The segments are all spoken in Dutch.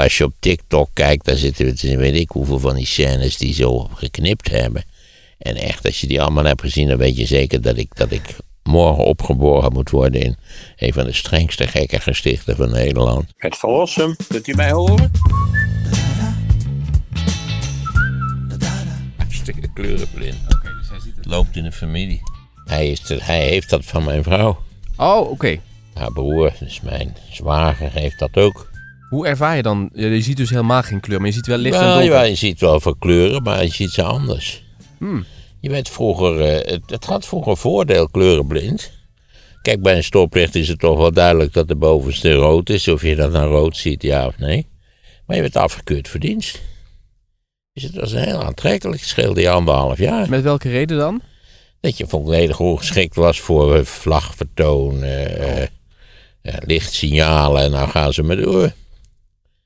Als je op TikTok kijkt, dan zitten weet ik hoeveel van die scènes die zo geknipt hebben. En echt, als je die allemaal hebt gezien, dan weet je zeker dat ik, dat ik morgen opgeboren moet worden in een van de strengste gekke gestichten van Nederland. Het verlossen, kunt u mij horen? Hartstikke kleurenblind. dus hij ziet Het loopt in de familie. Hij, is de- hij heeft dat van mijn vrouw. Oh, oké. Haar broer, dus mijn zwager, heeft dat ook. Hoe ervaar je dan? Je ziet dus helemaal geen kleur, maar je ziet wel licht en Ja, donker. ja, je ziet wel veel kleuren, maar je ziet ze anders. Hmm. Je werd vroeger, eh, het, het had vroeger een voordeel, kleurenblind. Kijk, bij een stoplicht is het toch wel duidelijk dat de bovenste rood is. Of je dat nou rood ziet, ja of nee. Maar je werd afgekeurd voor dienst. Dus het was heel aantrekkelijk. Het scheelde je anderhalf jaar. Met welke reden dan? Dat je volledig ongeschikt was voor eh, vlagvertoon, ja, lichtsignalen. En nou gaan ze maar door.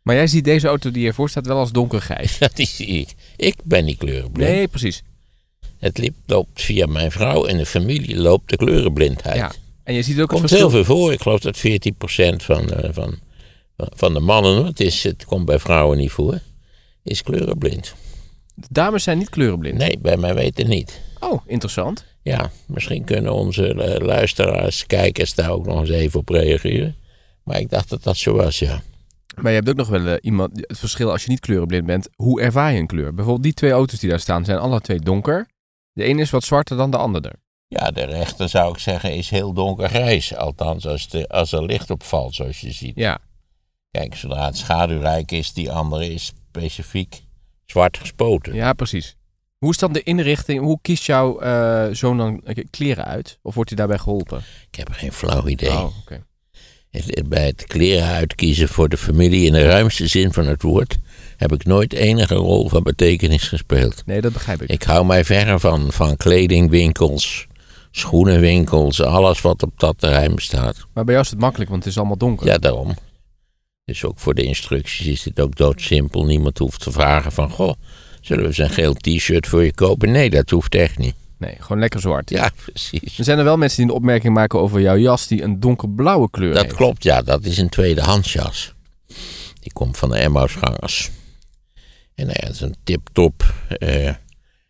Maar jij ziet deze auto die ervoor staat wel als donkergrijs. Ja, die zie ik. Ik ben niet kleurenblind. Nee, precies. Het loopt via mijn vrouw en de familie loopt de kleurenblindheid. Ja. En je ziet ook het komt verschil. heel veel voor. Ik geloof dat 14% van, eh, van, van de mannen, het, is, het komt bij vrouwen niet voor, is kleurenblind. De dames zijn niet kleurenblind. Nee, bij mij weten niet. Oh, interessant. Ja, misschien kunnen onze eh, luisteraars, kijkers daar ook nog eens even op reageren. Maar ik dacht dat dat zo was, ja. Maar je hebt ook nog wel eh, iemand, het verschil als je niet kleurenblind bent. Hoe ervaar je een kleur? Bijvoorbeeld die twee auto's die daar staan zijn alle twee donker. De ene is wat zwarter dan de andere. Ja, de rechter zou ik zeggen is heel donkergrijs. Althans, als, de, als er licht op valt, zoals je ziet. Ja. Kijk, zodra het schaduwrijk is, die andere is specifiek zwart gespoten. Ja, precies. Hoe is dan de inrichting? Hoe kiest jouw eh, zoon dan eh, kleren uit? Of wordt hij daarbij geholpen? Ik heb geen flauw idee. Oh, oké. Bij het kleren uitkiezen voor de familie in de ruimste zin van het woord heb ik nooit enige rol van betekenis gespeeld. Nee, dat begrijp ik. Ik hou mij verre van, van kledingwinkels, schoenenwinkels, alles wat op dat terrein bestaat. Maar bij jou is het makkelijk, want het is allemaal donker. Ja, daarom. Dus ook voor de instructies is dit ook doodsimpel. Niemand hoeft te vragen van, goh, zullen we eens een geel t-shirt voor je kopen? Nee, dat hoeft echt niet. Nee, gewoon lekker zwart. Ja, precies. Er zijn er wel mensen die een opmerking maken over jouw jas die een donkerblauwe kleur Dat heeft. klopt, ja. Dat is een tweedehandsjas. Die komt van de Emmausgangers. En hij is een tip-top eh,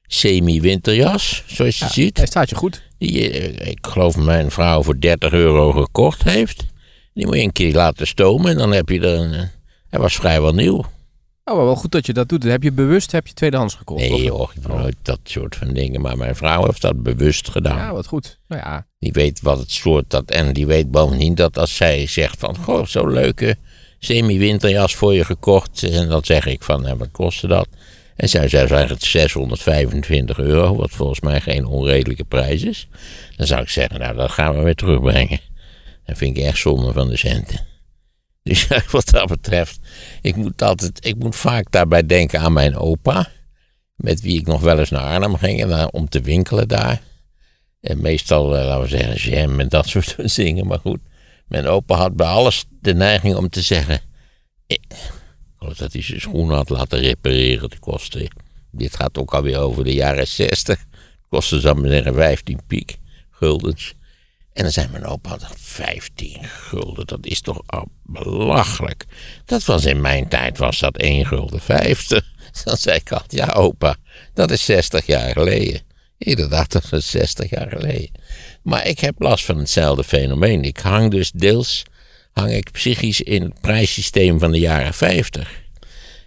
semi-winterjas, zoals je Ja, ziet. Hij staat je goed. Die, eh, ik geloof mijn vrouw voor 30 euro gekocht heeft. Die moet je een keer laten stomen en dan heb je er een... eh, Hij was vrijwel nieuw. Oh, wel goed dat je dat doet. Heb je bewust heb je tweedehands gekocht? Nee joh, ik doe nooit dat soort van dingen. Maar mijn vrouw heeft dat bewust gedaan. Ja, wat goed. Nou ja, Die weet wat het soort dat. En die weet bovendien dat als zij zegt van. Goh, zo'n leuke semi-winterjas voor je gekocht. En dan zeg ik van. "Nou, wat kostte dat? En zij zei eigenlijk 625 euro. Wat volgens mij geen onredelijke prijs is. Dan zou ik zeggen. Nou, dat gaan we weer terugbrengen. Dat vind ik echt zonde van de centen. Dus wat dat betreft. Ik moet, altijd, ik moet vaak daarbij denken aan mijn opa. Met wie ik nog wel eens naar Arnhem ging. Dan- om te winkelen daar. En meestal, eh, laten we zeggen, jam en dat soort zingen. Maar goed, mijn opa had bij alles de neiging om te zeggen... Ik geloof dat hij zijn schoenen had laten repareren. Die kostte, dit gaat ook alweer over de jaren 60. Kostte, zou ik maar zeggen, 15 piek guldens. En dan zei mijn opa, altijd, 15 gulden, dat is toch belachelijk. Dat was in mijn tijd, was dat 1 gulden 50. Dan zei ik altijd, ja opa, dat is 60 jaar geleden. Inderdaad, dat is 60 jaar geleden. Maar ik heb last van hetzelfde fenomeen. Ik hang dus deels hang ik psychisch in het prijssysteem van de jaren 50.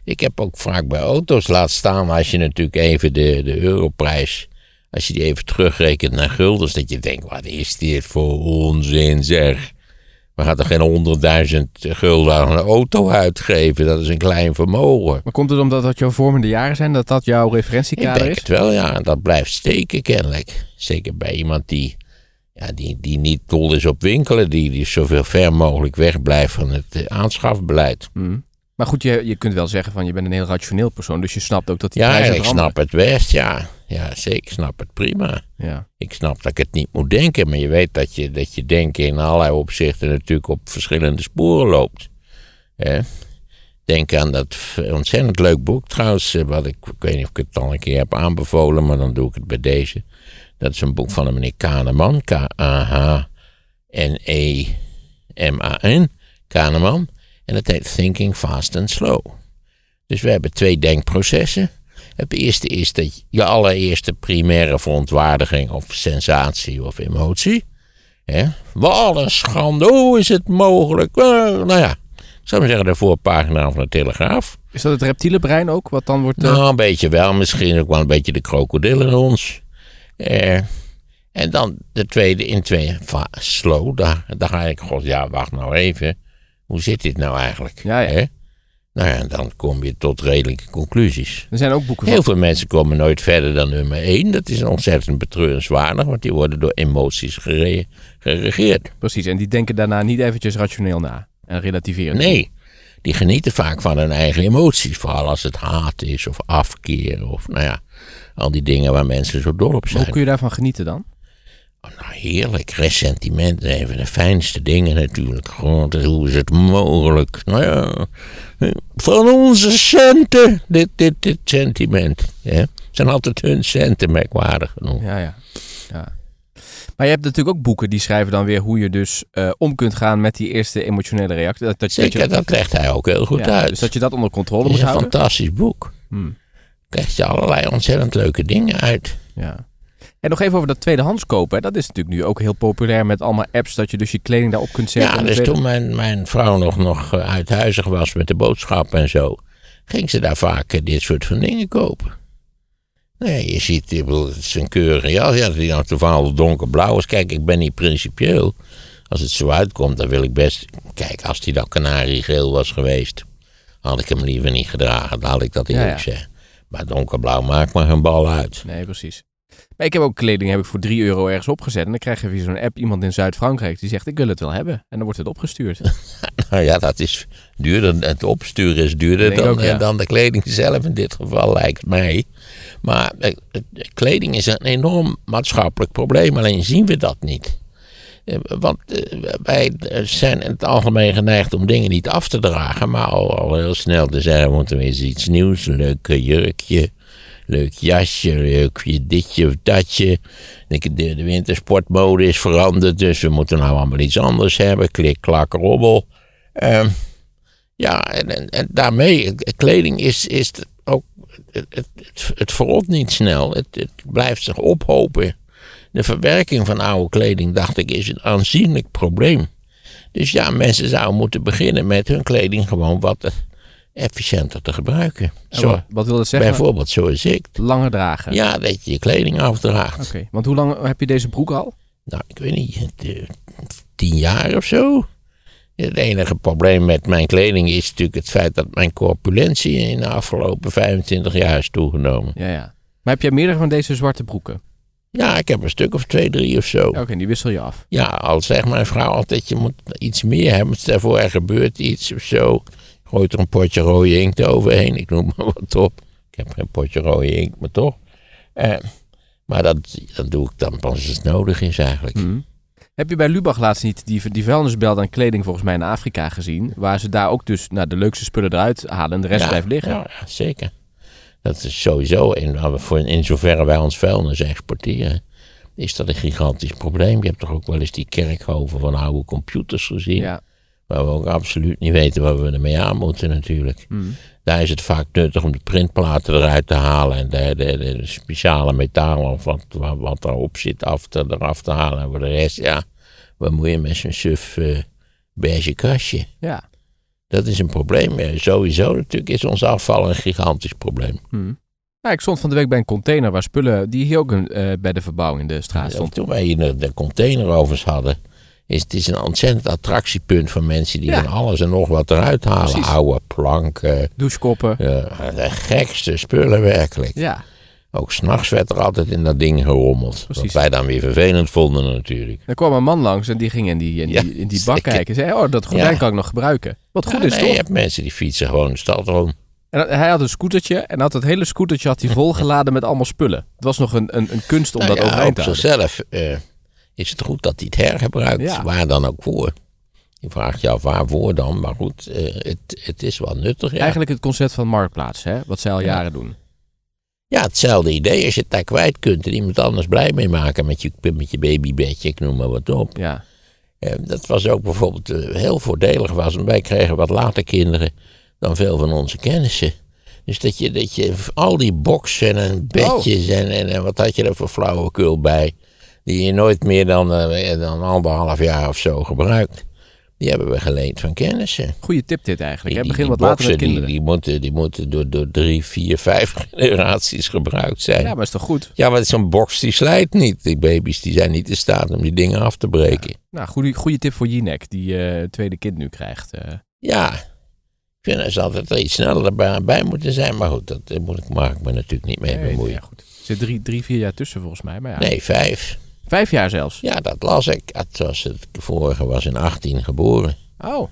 Ik heb ook vaak bij auto's laten staan, als je natuurlijk even de, de europrijs, als je die even terugrekent naar guldens, dat je denkt, wat is dit voor onzin zeg. We gaan toch geen honderdduizend gulden aan een auto uitgeven, dat is een klein vermogen. maar komt het omdat dat jouw vormende jaren zijn? Dat dat jouw Ik referentiekader denk is? het wel, ja. Dat blijft steken kennelijk. Zeker bij iemand die, ja, die, die niet dol is op winkelen. Die, die zoveel ver mogelijk wegblijft van het aanschafbeleid. Mm. Maar goed, je, je kunt wel zeggen van je bent een heel rationeel persoon. Dus je snapt ook dat die Ja, prijzen ik veranderen. snap het best, ja. Ja, zeker, ik snap het prima. Ja. Ik snap dat ik het niet moet denken. Maar je weet dat je, dat je denken in allerlei opzichten natuurlijk op verschillende sporen loopt. Hè? Denk aan dat ontzettend leuk boek trouwens. eh, Wat ik, ik weet niet of ik het al een keer heb aanbevolen, maar dan doe ik het bij deze. Dat is een boek van een meneer Kahneman. K-A-H-N-E-M-A-N. Kahneman. En dat heet Thinking Fast and Slow. Dus we hebben twee denkprocessen. Het eerste is dat je allereerste primaire verontwaardiging of sensatie of emotie. Hè? Wat een schande, hoe is het mogelijk? Eh, nou ja, ik zou maar zeggen de voorpagina van de Telegraaf. Is dat het reptiele brein ook, wat dan wordt... eh, Nou, een beetje wel. Misschien ook wel een beetje de krokodil in ons. Eh, en dan de tweede in twee. Slow. Daar, daar ga ik. God, ja, wacht nou even. Hoe zit dit nou eigenlijk? Ja, ja. Nou ja, dan kom je tot redelijke conclusies. Er zijn ook boeken van... Heel veel mensen komen nooit verder dan nummer één. Dat is ontzettend betreurenswaardig, want die worden door emoties gere- geregeerd. Precies, en die denken daarna niet eventjes rationeel na. En relativeren. Nee, die genieten vaak van hun eigen emoties. Vooral als het haat is of afkeer of nou ja, al die dingen waar mensen zo dol op Maar zijn. Hoe kun je daarvan genieten dan? Oh, nou, heerlijk. Ressentiment is een van de fijnste dingen natuurlijk. Hoe is het mogelijk? Nou ja, van onze centen. Dit, dit, dit sentiment. Ja. Het zijn altijd hun centen, merkwaardig genoeg. Ja, ja. ja. Maar je hebt natuurlijk ook boeken die schrijven dan weer hoe je dus eh, om kunt gaan met die eerste emotionele reactie. Dat, dat, Zeker, dat je, dat legt hij ook heel goed ja, uit. Dus dat je dat onder controle Het moet is een houden. fantastisch boek. Hmm. Krijg je allerlei ontzettend leuke dingen uit. Ja. En nog even over dat tweedehands kopen. hè. Dat is natuurlijk nu ook heel populair met allemaal apps dat je dus je kleding daarop kunt zetten. Ja, dus tweede- toen mijn, mijn vrouw nog, nog eh, uithuizig was met de boodschappen en zo, ging ze daar vaak eh, dit soort van dingen kopen. Nee, je ziet, ik bedoel, het is een keurige jas. Ja, die dan toevallig donkerblauw is. Kijk, ik ben niet principieel. Als het zo uitkomt, dan wil ik best... Kijk, als die dan kanariegeel was geweest, had ik hem liever niet gedragen. Dan had ik dat Ja, eerlijk ja. zeggen. Maar donkerblauw maakt maar een bal uit. Nee, precies. Maar ik heb ook kleding heb ik voor 3 euro ergens opgezet. En dan krijg je via zo'n app iemand in Zuid-Frankrijk die zegt ik wil het wel hebben. En dan wordt het opgestuurd. Nou ja, dat is duurder. Het opsturen is duurder dan, ook, ja. eh, dan de kleding zelf in dit geval, lijkt mij. Maar eh, eh, kleding is een enorm maatschappelijk probleem, alleen zien we dat niet. Want wij zijn in het algemeen geneigd om dingen niet af te dragen, maar al, al heel snel te zeggen: we moeten weer eens iets nieuws, een leuk jurkje, leuk jasje, leuk je ditje of datje. De, de, de wintersportmode is veranderd, dus we moeten nou allemaal iets anders hebben. Klik, klak, robbel. Ehm, ja, en, en, daarmee, kleding is, is ook, het, het, het, verrot niet snel. Het, blijft zich ophopen. De verwerking van oude kleding, dacht ik, is een aanzienlijk probleem. Dus ja, mensen zouden moeten beginnen met hun kleding gewoon wat efficiënter te gebruiken. En Zo, wat, wat wil dat zeggen? bijvoorbeeld zoals ik. Langer dragen. Ja, dat je je kleding afdraagt. Oké, want hoe lang heb je deze broek al? Nou, ik weet niet, eh, tien jaar of zo. Het enige probleem met mijn kleding is natuurlijk het feit dat mijn corpulentie in de afgelopen 25 jaar is toegenomen. Ja, ja. Maar heb jij meerdere van deze zwarte broeken? Ja, ik heb een stuk of twee, drie of zo. Oké, die wissel je af. Ja, al zegt mijn vrouw altijd, je moet iets meer hebben. Stel voor, er gebeurt iets of zo. Gooit er een potje rode inkt overheen. Ik noem maar wat op. Ik heb geen potje rode inkt, maar toch. Eh, maar dat, dat doe ik dan pas als het nodig is eigenlijk. Mhm. Heb je bij Lubach laatst niet die, die vuilnisbel aan kleding volgens mij in Afrika gezien? Waar ze daar ook dus nou, de leukste spullen eruit halen en de rest Ja, blijft liggen. Ja, zeker. Dat is sowieso, in, waar we voor, in zoverre wij ons vuilnis exporteren, is dat een gigantisch probleem. Je hebt toch ook wel eens die kerkhoven van oude computers gezien, Ja. Waar we ook absoluut niet weten wat we ermee aan moeten natuurlijk. Mhm. Daar is het vaak nuttig om de printplaten eruit te halen en de, de, de speciale metalen of wat, wat, wat erop zit af te, eraf te halen. En voor de rest, ja, wat moet je met zo'n suf eh, beige kastje? ja. Dat is een probleem. Sowieso natuurlijk is ons afval een gigantisch probleem. Mhm. Ja, ik stond van de week bij een container waar spullen die hier ook een, eh, bij de verbouwing in de straat Ja, stond. toen wij hier de, de container hadden, is het is een ontzettend attractiepunt van mensen die Ja. van alles en nog wat eruit halen. Precies. Oude planken, Douchekoppen. ja, de gekste spullen werkelijk. Ja, Ook s'nachts werd er altijd in dat ding gerommeld. Wat wij dan weer vervelend vonden natuurlijk. er kwam een man langs en die ging in die, in Ja, die, in die bak kijken. En zei, oh, dat gordijn Ja. kan ik nog gebruiken. Wat goed is nee, toch? Je hebt mensen die fietsen gewoon de stad rond. En hij had een scootertje en had het hele scootertje had hij volgeladen met allemaal spullen. Het was nog een, een, een kunst om Nou dat ja, overeind op te houden. zichzelf eh, is het goed dat hij het hergebruikt. Ja. Waar dan ook voor. Je vraagt je af waarvoor dan. Maar goed, eh, het, het is wel nuttig. Ja. Eigenlijk het concept van marktplaats, hè? wat zij al Ja. jaren doen. Ja, hetzelfde idee. Als je het daar kwijt kunt en iemand anders blij mee maken met je, met je babybedje, ik noem maar wat op. Ja, Eh, dat was ook bijvoorbeeld eh, heel voordelig was. Want wij kregen wat later kinderen dan veel van onze kennissen. Dus dat je, dat je al die boksen en bedjes en, en, en wat had je er voor flauwekul bij. Die je nooit meer dan, eh, dan anderhalf jaar of zo gebruikt. Die hebben we geleend van kennissen. Goeie tip dit eigenlijk. hè? Die- Begin die wat later met boksen, die, kinderen. die, moeten, die moeten door, door drie, vier, vijf generaties gebruikt zijn. Ja, Ja, maar is toch goed? maar zo'n box die slijt niet. Die baby's die zijn niet in staat om die dingen af te breken. Nou, goede, goede tip voor Jinek, die het tweede kind nu krijgt. eh. Ja, ik vind dat ze altijd iets sneller erbij bij moeten zijn. Maar goed, dat moet ik, mag ik me natuurlijk niet mee Nee, bemoeien. ja, goed. Er zit drie, drie, vier jaar tussen volgens mij. Maar ja. Nee, vijf. Vijf jaar zelfs. Ja, dat las ik. Het, was, het vorige was in 18 geboren. Oh,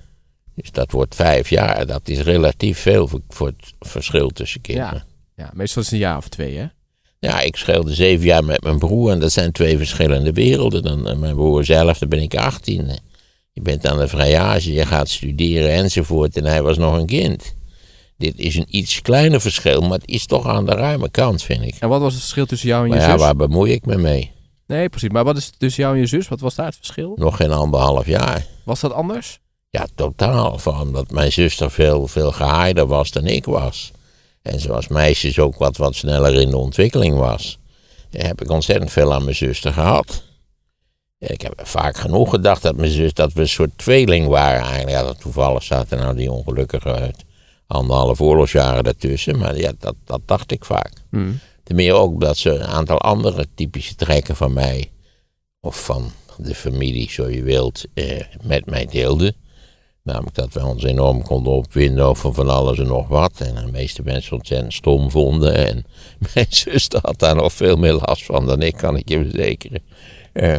Dus dat wordt vijf jaar. Dat is relatief veel voor, voor het verschil tussen kinderen. ja. Meestal is het een jaar of twee, hè? Ja, ik scheelde zeven jaar met mijn broer en dat zijn twee verschillende werelden. Dan eh, mijn broer zelf, dan ben ik 18. Je bent aan de vrijage, je gaat studeren enzovoort en hij was nog een kind. Dit is een iets kleiner verschil, maar het is toch aan de ruime kant, vind ik. En wat was het verschil tussen jou en je Maar ja, zus? waar bemoei ik me mee? Nee, precies. Maar wat is tussen jou en je zus? Wat was daar het verschil? Nog geen anderhalf jaar. Was dat anders? Ja, totaal. Omdat mijn zuster veel, veel gehaaider was dan ik was. En zoals meisjes ook wat, wat sneller in de ontwikkeling was. eh, Heb ik ontzettend veel aan mijn zuster gehad. Ik heb vaak genoeg gedacht dat mijn zus, dat we een soort tweeling waren eigenlijk. Ja, dat toevallig zaten nou die ongelukkige uit anderhalf oorlogsjaren daartussen. Maar ja, dat, dat dacht ik vaak. Hm. Ten meer ook dat ze een aantal andere typische trekken van mij, of van de familie, zo je wilt, eh, met mij deelden. Namelijk dat wij ons enorm konden opwinden over van alles en nog wat. En de meeste mensen ontzettend stom vonden. En mijn zuster had daar nog veel meer last van dan ik, kan ik je verzekeren. Eh,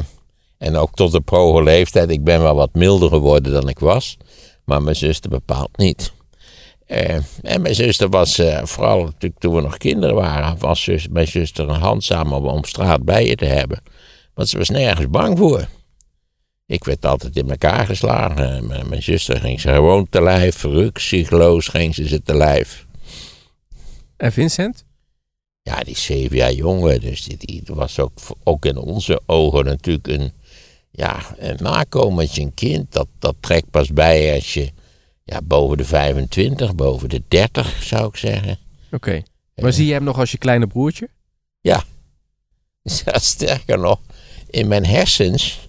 en ook tot de proge leeftijd. Ik ben wel wat milder geworden dan ik was. Maar mijn zuster bepaalt niet. Eh, en mijn zuster was, eh, vooral natuurlijk toen we nog kinderen waren, was zus, mijn zuster een handzaam om, om straat bij je te hebben. Want ze was nergens bang voor. Ik werd altijd in elkaar geslagen. Eh, Mijn, mijn zuster ging ze gewoon te lijf, rukzichtloos ging ze ze te lijf. En Vincent? Ja, die is zeven jaar jonger, dus die, die was ook, ook in onze ogen natuurlijk een, ja, een nakomertje, een kind. Dat, dat trekt pas bij als je ja, boven de 25, boven de 30 zou ik zeggen. Oké. Maar zie je hem nog als je kleine broertje? Ja, sterker nog, in mijn hersens,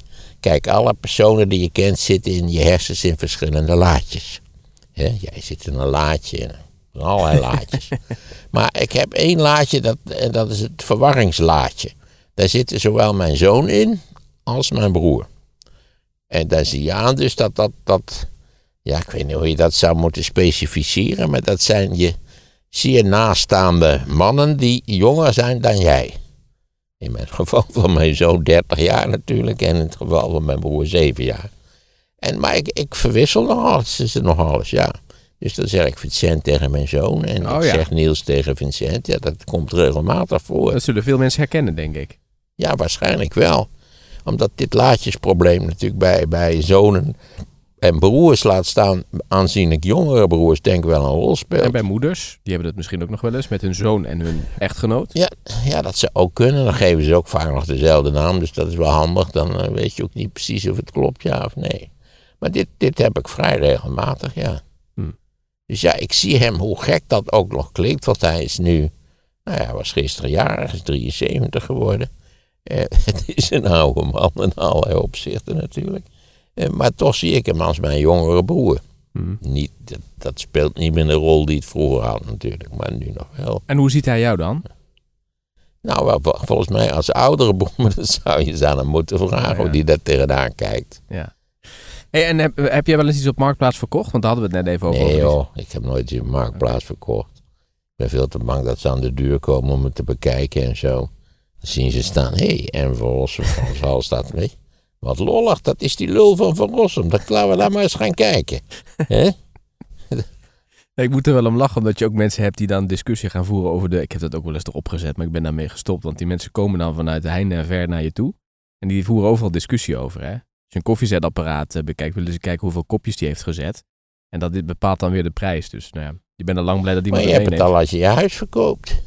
kijk, alle personen die je kent zitten in je hersens in verschillende laadjes. Hè, jij zit in een laadje, in in allerlei laadjes. maar ik heb één laadje, dat, en dat is het verwarringslaadje. Daar zitten zowel mijn zoon in als mijn broer. En daar zie je aan dus dat dat, dat, ja, ik weet niet hoe je dat zou moeten specificeren, maar dat zijn je zeer naaststaande mannen die jonger zijn dan jij. In het geval van mijn zoon 30 jaar natuurlijk en in het geval van mijn broer 7 jaar. En, maar ik, ik verwissel nog alles, is er nog alles, ja. Dus dan zeg ik Vincent tegen mijn zoon en Oh, ik ja. zeg Niels tegen Vincent. Ja, dat komt regelmatig voor. Dat zullen veel mensen herkennen, denk ik. Ja, waarschijnlijk wel. Omdat dit laatjesprobleem natuurlijk bij, bij zonen en broers laat staan, aanzienlijk jongere broers, denk ik wel een rol speelt. En bij moeders, die hebben dat misschien ook nog wel eens met hun zoon en hun echtgenoot. Ja, ja, dat zou ook kunnen. Dan geven ze ook vaak nog dezelfde naam, dus dat is wel handig. Dan eh, weet je ook niet precies of het klopt, ja of nee. Maar dit, dit heb ik vrij regelmatig, ja. Hmm. Dus ja, ik zie hem, hoe gek dat ook nog klinkt, want hij is nu, nou ja, hij was gisteren jarig, is 73 geworden. Eh, het is een oude man in allerlei opzichten natuurlijk. Eh, maar toch zie ik hem als mijn jongere broer. Hmm. Niet, dat, dat speelt niet meer de rol die het vroeger had natuurlijk, maar nu nog wel. En hoe ziet hij jou dan? Nou, wel, vol- volgens mij als oudere broer, dat zou je eens aan hem moeten vragen Oh, ja. hoe die daar tegenaan kijkt. Ja. Hey, en heb, heb jij wel eens iets op Marktplaats verkocht? Want daar hadden we het net even over. Nee joh, ik heb nooit in de marktplaats verkocht. Ik ben veel te bang dat ze aan de deur komen om het te bekijken en zo. Dan zien ze staan, hé, hey, en van ons hal staat mee. Wat lollig, dat is die lul van Van Rossum. Dat laten we daar maar eens gaan kijken. Hè? Nee, Ik moet er wel om lachen, omdat je ook mensen hebt die dan discussie gaan voeren over de... Ik heb dat ook wel eens erop gezet, maar ik ben daarmee gestopt. Want die mensen komen dan vanuit de heinde en ver naar je toe. En die voeren overal discussie over, hè. Als je een koffiezetapparaat eh, bekijkt, willen ze kijken hoeveel kopjes die heeft gezet. En dat dit bepaalt dan weer de prijs. Dus nou ja, je bent al lang blij dat Maar iemand je het hebt het al als je je huis verkoopt.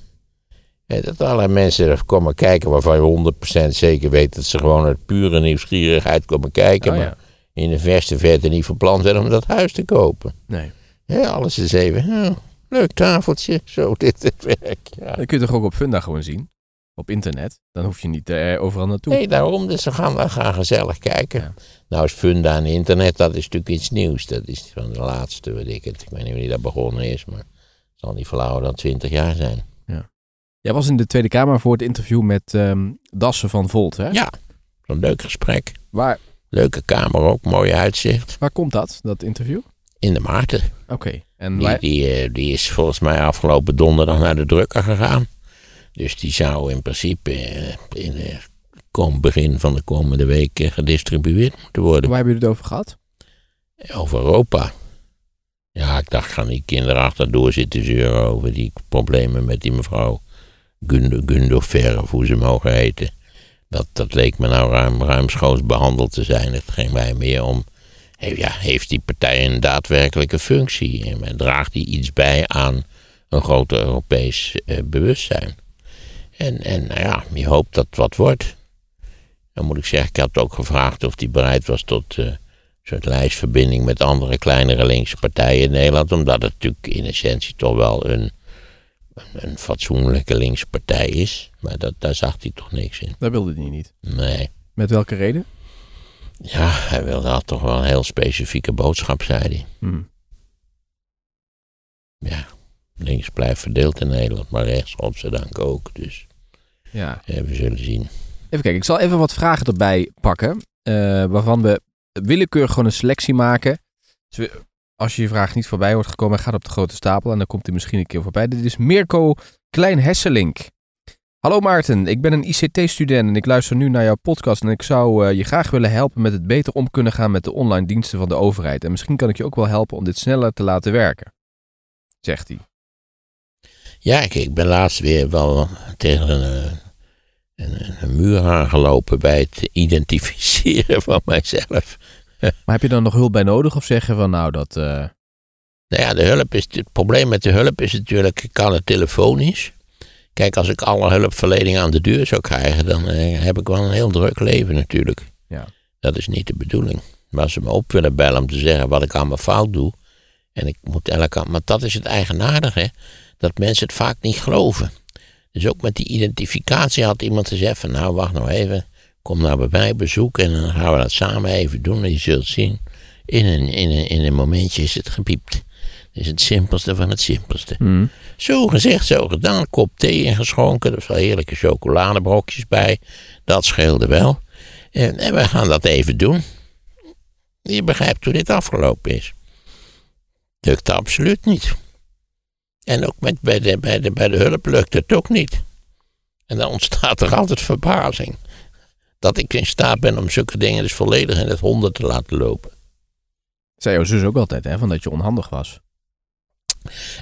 Dat allerlei mensen er komen kijken waarvan je 100% zeker weet dat ze gewoon uit pure nieuwsgierigheid komen kijken. Oh, maar ja. in de verste verte niet van plan zijn om dat huis te kopen. Nee. Ja, alles is even, oh, leuk tafeltje, zo dit het werk. Ja. Dat kun je toch ook op Funda gewoon zien? Op internet. Dan hoef je niet eh, overal naartoe. Nee, daarom, dus we gaan, we gaan gezellig kijken. Ja. Nou is Funda en internet, dat is natuurlijk iets nieuws. Dat is van de laatste, weet ik het. Ik weet niet wanneer dat begonnen is, maar het zal niet flauwer dan 20 jaar zijn. Jij was in de Tweede Kamer voor het interview met ehm, Dassen van Volt, hè? Ja, zo'n leuk gesprek. Waar, Leuke kamer ook, mooi uitzicht. waar komt dat, dat interview? In de Maarten. Oké. En Die, wij- die, eh, die is volgens mij afgelopen donderdag naar de drukker gegaan. Dus die zou in principe eh, in het kom- begin van de komende week gedistribueerd moeten worden. waar hebben jullie het over gehad? Over Europa. Ja, ik dacht, gaan die kinderen achterdoor zitten zeuren over die problemen met die mevrouw Gundofer, of hoe ze mogen heten. Dat, dat leek me nou ruim, ruimschoots behandeld te zijn. Het ging mij meer om, ja, heeft die partij een daadwerkelijke functie? En draagt die iets bij aan een groter Europees eh, bewustzijn? En, en nou ja, je hoopt dat het wat wordt. Dan moet ik zeggen, ik had ook gevraagd of hij bereid was tot... eh, soort lijstverbinding met andere kleinere linkse partijen in Nederland. Omdat het natuurlijk in essentie toch wel een, een, fatsoenlijke linkse partij is. Maar dat, daar zag hij toch niks in. Dat wilde hij niet. Nee. Met welke reden? Ja, hij wilde had toch wel een heel specifieke boodschap, zei hij. Hm. Ja, links blijft verdeeld in Nederland, maar rechts, godzijdank ook. Dus Ja. ja, we zullen zien. Even kijken, ik zal even wat vragen erbij pakken. eh, waarvan we willekeurig gewoon een selectie maken. Dus we- als je je vraag niet voorbij wordt gekomen, gaat op de grote stapel. En dan komt hij misschien een keer voorbij. Dit is Mirko Klein-Hesselink. Hallo Maarten, ik ben een ICT-student en ik luister nu naar jouw podcast. En ik zou eh, je graag willen helpen met het beter om kunnen gaan met de online diensten van de overheid. En misschien kan ik je ook wel helpen om dit sneller te laten werken. Zegt hij. Ja, ik, ik ben laatst weer wel tegen een, eh, een, een muur aangelopen bij het identificeren van mijzelf. Maar heb je dan nog hulp bij nodig? Of zeggen van nou dat... eh, Nou ja, de hulp is, het probleem met de hulp is natuurlijk, kan het telefonisch. Kijk, als ik alle hulpverlening aan de deur zou krijgen, dan eh, heb ik wel een heel druk leven natuurlijk. Ja. Dat is niet de bedoeling. Maar als ze me op willen bellen om te zeggen wat ik allemaal fout doe, en ik moet elke maar dat is het eigenaardige, dat mensen het vaak niet geloven. Dus ook met die identificatie had iemand gezegd van, nou wacht nou even, kom nou bij mij bezoeken en dan gaan we dat samen even doen en je zult zien, in een, in een, in een momentje is het gepiept. Dat is het simpelste van het simpelste. hm. Zo gezegd, zo gedaan. Kop thee ingeschonken. Er zijn heerlijke chocoladebrokjes bij. Dat scheelde wel. En, en we gaan dat even doen. Je begrijpt hoe dit afgelopen is. Lukt absoluut niet. En ook met, bij, de, bij, de, bij de hulp lukt het ook niet. En dan ontstaat er altijd verbazing. Dat ik in staat ben om zulke dingen dus volledig in het honden te laten lopen. Zei jouw zus ook altijd, hè? Van dat je onhandig was.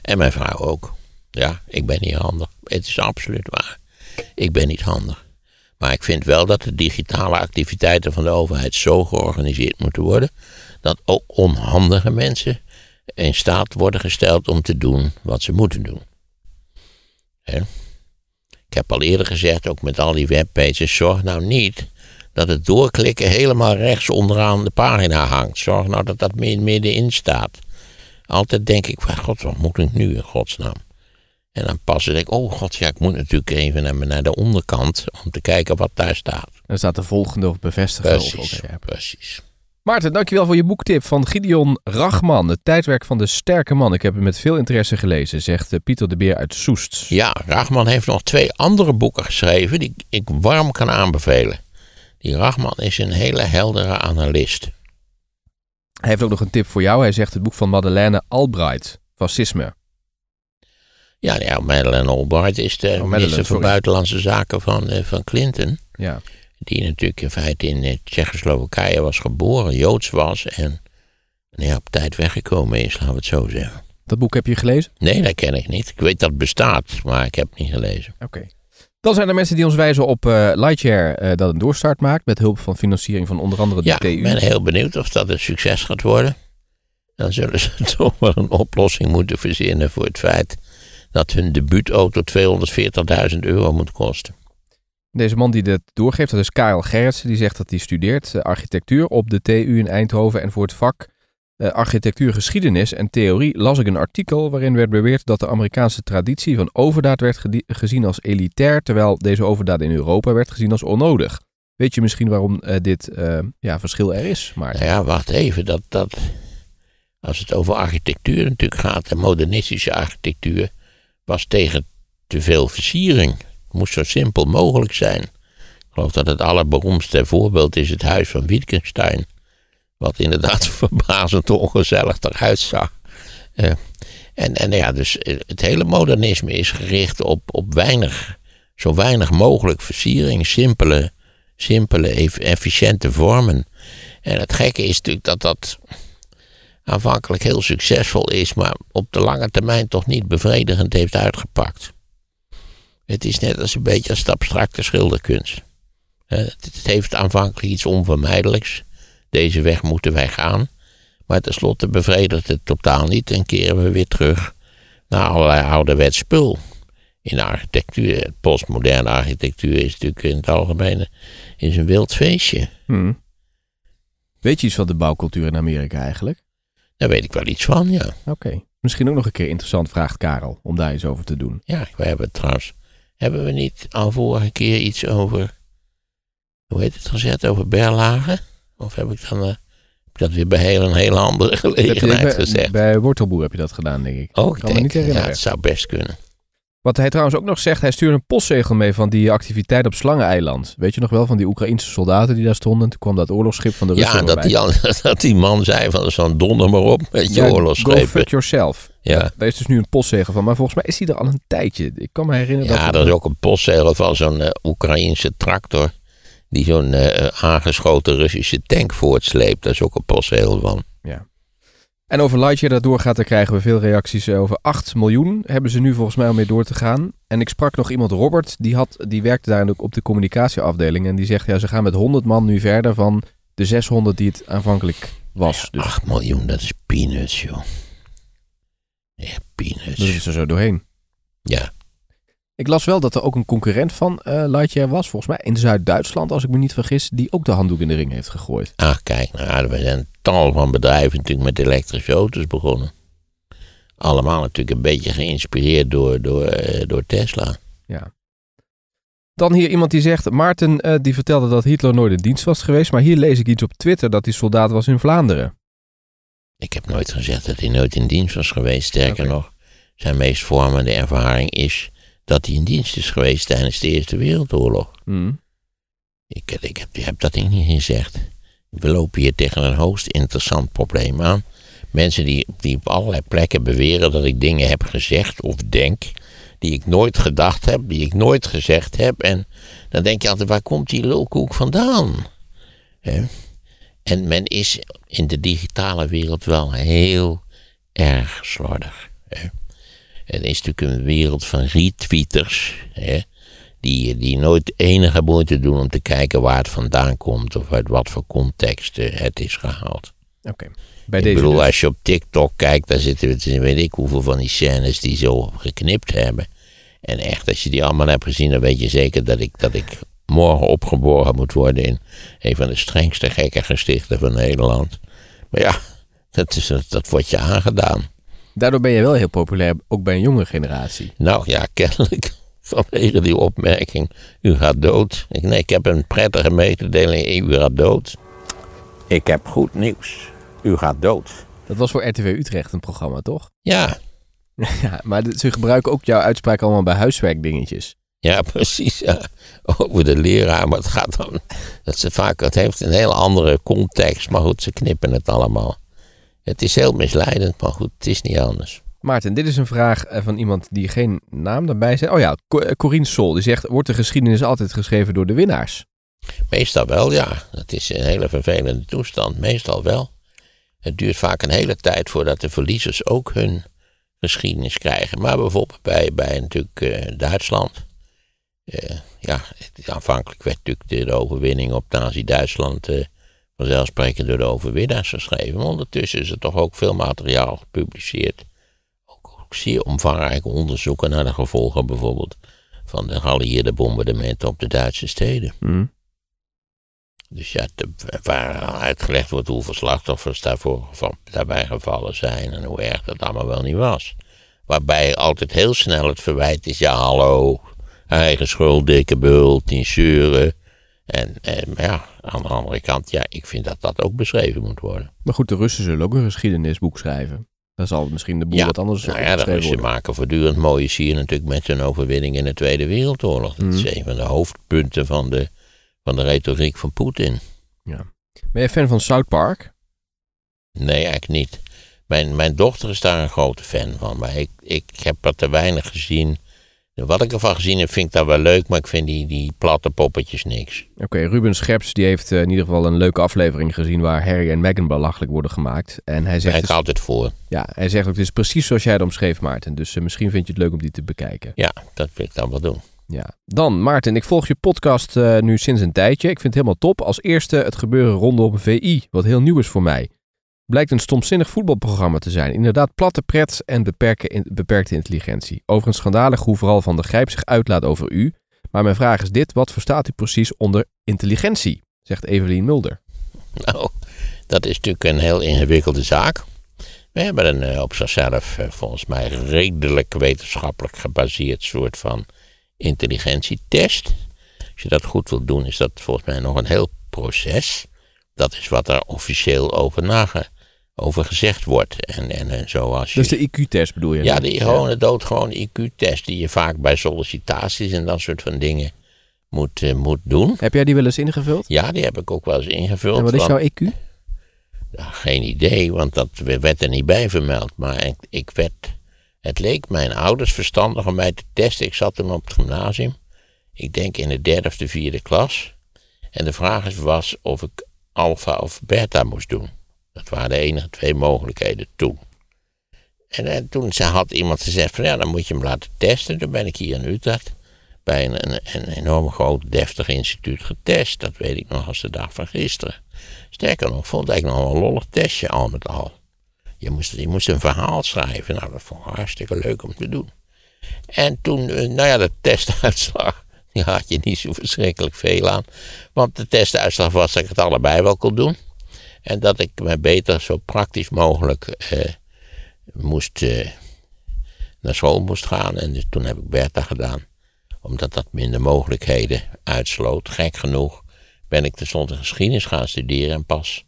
En mijn vrouw ook. Ja, ik ben niet handig. Het is absoluut waar. Ik ben niet handig. Maar ik vind wel dat de digitale activiteiten van de overheid zo georganiseerd moeten worden. dat ook onhandige mensen in staat worden gesteld om te doen wat ze moeten doen. Hè? Ik heb al eerder gezegd, ook met al die webpages, zorg nou niet dat het doorklikken helemaal rechts onderaan de pagina hangt. Zorg nou dat dat middenin staat. Altijd denk ik, van, god, wat moet ik nu in godsnaam? En dan pas denk ik, oh god, ja, ik moet natuurlijk even naar, de onderkant om te kijken wat daar staat. Dan staat de volgende of bevestigen. Precies, precies. Maarten, dankjewel voor je boektip van Gideon Rachman. Het tijdwerk van de sterke man. Ik heb het met veel interesse gelezen, zegt eh, Pieter de Beer uit Soest. Ja, Rachman heeft nog twee andere boeken geschreven die ik warm kan aanbevelen. Die Rachman is een hele heldere analist. Hij heeft ook nog een tip voor jou. Hij zegt het boek van Madeleine Albright, Fascisme. Ja, ja Madeleine Albright is de Madeleine, minister voor. Buitenlandse Zaken van, eh, van Clinton. Ja. Die natuurlijk in feite in eh, Tsjechoslowakije was geboren, Joods was en op tijd weggekomen is, laten we het zo zeggen. Dat boek heb je gelezen? Nee, dat ken ik niet. Ik weet dat het bestaat, maar ik heb het niet gelezen. Oké. Dan zijn er mensen die ons wijzen op eh Lightyear eh, dat een doorstart maakt met hulp van financiering van onder andere de Ja, TU. ik ben heel benieuwd of dat een succes gaat worden. Dan zullen ze toch wel een oplossing moeten verzinnen voor het feit dat hun debuutauto 240.000 euro moet kosten. Deze man die dit doorgeeft, dat is Karel Gerritsen. Die zegt dat hij studeert eh, architectuur op de TU in Eindhoven. En voor het vak uh, architectuur, geschiedenis en theorie las ik een artikel waarin werd beweerd dat de Amerikaanse traditie van overdaad werd gezien als elitair, terwijl deze overdaad in Europa werd gezien als onnodig. Weet je misschien waarom uh, dit ja, verschil er is? Maar... Nou ja, wacht even. Dat, dat, als het over architectuur natuurlijk gaat, en modernistische architectuur, was tegen te veel versiering. Moest zo simpel mogelijk zijn. Ik geloof dat het allerberoemdste voorbeeld is het huis van Wittgenstein. Wat inderdaad verbazend ongezellig eruit zag. Uh, en, en ja, dus eh, het hele modernisme is gericht op, op weinig, zo weinig mogelijk versiering, simpele, simpele, efficiënte vormen. En het gekke is natuurlijk dat dat aanvankelijk heel succesvol is, maar op de lange termijn toch niet bevredigend heeft uitgepakt. Het is net als een beetje als abstracte schilderkunst. Het heeft aanvankelijk iets onvermijdelijks. Deze weg moeten wij gaan. Maar tenslotte bevredigt het totaal niet en keren we weer terug naar allerlei ouderwets spul. In de architectuur, postmoderne architectuur is natuurlijk in het algemeen is een wild feestje. Hmm. Weet je iets van de bouwcultuur in Amerika eigenlijk? Daar weet ik wel iets van, ja. Oké. Misschien ook nog een keer interessant, vraagt Karel, om daar iets over te doen. Ja, we hebben trouwens, hebben we niet al vorige keer iets over, hoe heet het gezet, over Berlage? Of heb ik dan uh, dat weer bij heel, een hele andere gelegenheid bij, gezegd? Bij Wortelboer heb je dat gedaan, denk ik. Oh, ik kan me niet herinneren. Ja, het zou best kunnen. Wat hij trouwens ook nog zegt, hij stuurde een postzegel mee van die activiteit op Slangeneiland. Weet je nog wel van die Oekraïnse soldaten die daar stonden? Toen kwam dat oorlogsschip van de Russen Ja, dat die, dat die man zei van zo'n donder maar op met je ja, oorlogsschepen. Go fuck yourself. Ja. Daar is dus nu een postzegel van. Maar volgens mij is die er al een tijdje. Ik kan me herinneren ja, dat... Ja, is ook een postzegel van zo'n uh, Oekraïnse tractor. Die zo'n uh, aangeschoten Russische tank voortsleept. Daar is ook een postzegel van. Ja. En over Lightyear dat doorgaat, daar krijgen we veel reacties over 8 miljoen. Hebben ze nu volgens mij om mee door te gaan. En ik sprak nog iemand, Robert, die, had, die werkte daar ook op de communicatieafdeling. En die zegt, ja, ze gaan met 100 man nu verder van de 600 die het aanvankelijk was. Ja, 8 dus- miljoen, dat is peanuts, joh. Ja, peanuts. Dat is er zo doorheen. Ja. Ik las wel dat er ook een concurrent van uh, Lightyear was, volgens mij in Zuid-Duitsland, als ik me niet vergis, die ook de handdoek in de ring heeft gegooid. Ah, kijk, nou, we zijn tal van bedrijven natuurlijk met elektrische auto's begonnen. Allemaal natuurlijk een beetje geïnspireerd door, door, uh, door Tesla. Ja. Dan hier iemand die zegt, Maarten uh, die vertelde dat Hitler nooit in dienst was geweest, maar hier lees ik iets op Twitter dat hij soldaat was in Vlaanderen. Ik heb nooit gezegd dat hij nooit in dienst was geweest. Sterker nog, zijn meest vormende ervaring is dat hij in dienst is geweest tijdens de Eerste Wereldoorlog. Mm. Ik, ik, heb, ik heb dat niet gezegd. We lopen hier tegen een hoogst interessant probleem aan. Mensen die, die op allerlei plekken beweren dat ik dingen heb gezegd of denk die ik nooit gedacht heb, die ik nooit gezegd heb. En dan denk je altijd, waar komt die lulkoek vandaan? En men is in de digitale wereld wel heel erg slordig. Het is natuurlijk een wereld van retweeters. Hè, die, die nooit enige moeite doen om te kijken waar het vandaan komt. Of uit wat voor context het is gehaald. Oké. Ik bedoel, dus. als je op TikTok kijkt, daar zitten weet ik hoeveel van die scènes die zo geknipt hebben. En echt, als je die allemaal hebt gezien, dan weet je zeker dat ik, dat ik morgen opgeboren moet worden in een van de strengste gekke gestichten van Nederland. Maar ja, dat, is, dat wordt je aangedaan. Daardoor ben je wel heel populair, ook bij een jonge generatie. Nou ja, kennelijk. Vanwege die opmerking. U gaat dood. Ik, nee, ik heb een prettige mededeling. U gaat dood. Ik heb goed nieuws. U gaat dood. Dat was voor RTW Utrecht een programma, toch? Ja. ja maar ze gebruiken ook jouw uitspraak allemaal bij huiswerkdingetjes. Ja, precies. Ja. Over de leraar. Maar het gaat dan. Dat ze vaak. Het heeft een heel andere context. Maar goed, ze knippen het allemaal. Het is heel misleidend, maar goed, het is niet anders. Maarten, dit is een vraag eh, van iemand die geen naam daarbij zet. Oh ja, eh, Corine Sol, die zegt, wordt de geschiedenis altijd geschreven door de winnaars? Meestal wel, ja. Dat is een hele vervelende toestand. Meestal wel. Het duurt vaak een hele tijd voordat de verliezers ook hun geschiedenis krijgen. Maar bijvoorbeeld bij, bij natuurlijk uh, Duitsland. Uh, ja, aanvankelijk werd natuurlijk de overwinning op Nazi-Duitsland uh, vanzelfsprekend door de overwinnaars geschreven. Maar ondertussen is er toch ook veel materiaal gepubliceerd. Ook, ook zeer omvangrijke onderzoeken naar de gevolgen bijvoorbeeld van de geallieerde bombardementen op de Duitse steden. Hm. Dus ja, waar uitgelegd wordt hoeveel slachtoffers daarvoor, daarbij gevallen zijn en hoe erg dat allemaal wel niet was. Waarbij altijd heel snel het verwijt is, ja hallo, eigen schuld, dikke bult, niet zeuren. En, en maar ja, aan de andere kant, ja, ik vind dat dat ook beschreven moet worden. Maar goed, de Russen zullen ook een geschiedenisboek schrijven. Dan zal misschien de boel Ja, wat anders Nou ja, de Russen worden. maken voortdurend mooie sier natuurlijk met hun overwinning in de Tweede Wereldoorlog. Dat is Mhm. een van de hoofdpunten van de, van de retoriek van Poetin. Ben je fan van South Park? Nee, eigenlijk niet. Mijn, mijn dochter is daar een grote fan van, maar ik, ik heb er te weinig gezien. Wat ik ervan gezien heb, vind ik dat wel leuk, maar ik vind die, die platte poppetjes niks. Oké, Ruben Scherps die heeft eh, in ieder geval een leuke aflevering gezien waar Harry en Meghan belachelijk worden gemaakt. En hij Daar zegt, ik dus- altijd voor. ja, hij zegt ook, het is precies zoals jij het omschreef, Maarten. Dus eh, misschien vind je het leuk om die te bekijken. Ja, dat wil ik dan wel doen. Ja. Dan, Maarten, ik volg je podcast eh, nu sinds een tijdje. Ik vind het helemaal top. Als eerste het gebeuren rondom VI, wat heel nieuw is voor mij. Blijkt een stomzinnig voetbalprogramma te zijn. Inderdaad, platte pret en beperkte intelligentie. Overigens schandalig hoe vooral Van der Grijp zich uitlaat over u. Maar mijn vraag is dit, wat verstaat u precies onder intelligentie? Zegt Evelien Mulder. Nou, dat is natuurlijk een heel ingewikkelde zaak. We hebben een eh, op zichzelf eh, volgens mij redelijk wetenschappelijk gebaseerd soort van intelligentietest. Als je dat goed wilt doen, is dat volgens mij nog een heel proces. Dat is wat er officieel over, nage, over gezegd wordt. En, en, en zoals je... Dus de IQ-test bedoel je? Ja, die gewone doodgewone IQ-test die je vaak bij sollicitaties en dat soort van dingen moet, eh, moet doen. Heb jij die wel eens ingevuld? Ja, die heb ik ook wel eens ingevuld. En wat is want- jouw IQ? ja, geen idee, want dat werd er niet bij vermeld. Maar ik, ik werd, het leek mijn ouders verstandig om mij te testen. Ik zat toen op het gymnasium. Ik denk in de derde of de vierde klas. En de vraag was of ik alfa of beta moest doen. Dat waren de enige twee mogelijkheden toen. En, eh, toen ze- had iemand gezegd van ja, dan moet je hem laten testen. Toen ben ik hier in Utrecht bij een, een, een enorm groot deftig instituut getest. Dat weet ik nog als de dag van gisteren. Sterker nog, vond ik nog een lollig testje al met al. Je moest, je moest een verhaal schrijven. Nou, dat vond ik hartstikke leuk om te doen. En toen, eh, nou ja, de testuitslag, die had je niet zo verschrikkelijk veel aan. Want de testuitslag was dat ik het allebei wel kon doen. En dat ik me beter zo praktisch mogelijk eh, moest, eh, naar school moest gaan. En dus toen heb ik Bertha gedaan. Omdat dat minder mogelijkheden uitsloot. Gek genoeg ben ik tenslotte geschiedenis gaan studeren. En pas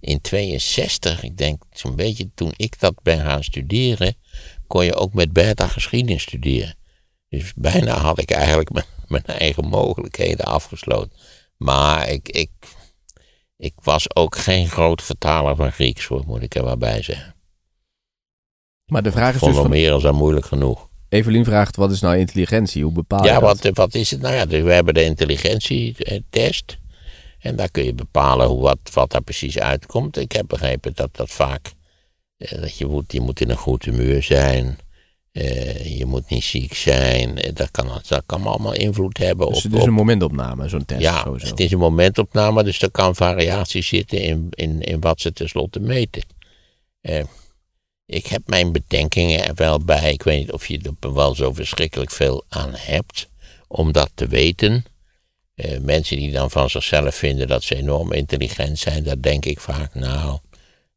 in 62, ik denk zo'n beetje toen ik dat ben gaan studeren, kon je ook met Bertha geschiedenis studeren. Dus bijna had ik eigenlijk mijn, mijn eigen mogelijkheden afgesloten. Maar ik, ik, ik was ook geen groot vertaler van Grieks, hoor, moet ik er wel bij zeggen. Maar de vraag is dus van, meer moeilijk genoeg. Evelien vraagt, wat is nou intelligentie? Hoe bepaal je Ja, dat? wat, wat is het nou? Ja, dus we hebben de intelligentietest. En daar kun je bepalen hoe, wat, wat daar precies uitkomt. Ik heb begrepen dat dat vaak. eh, Dat je, moet, je moet in een goed humeur zijn. Eh, je moet niet ziek zijn. eh, Dat kan, dat kan allemaal invloed hebben Dus op. het is op- een momentopname, zo'n test ja, sowieso. het is een momentopname, dus er kan variatie zitten in, in, in wat ze tenslotte meten. Eh, ik heb mijn bedenkingen er wel bij. Ik weet niet of je er wel zo verschrikkelijk veel aan hebt om dat te weten. Mensen die dan van zichzelf vinden dat ze enorm intelligent zijn, daar denk ik vaak, nou,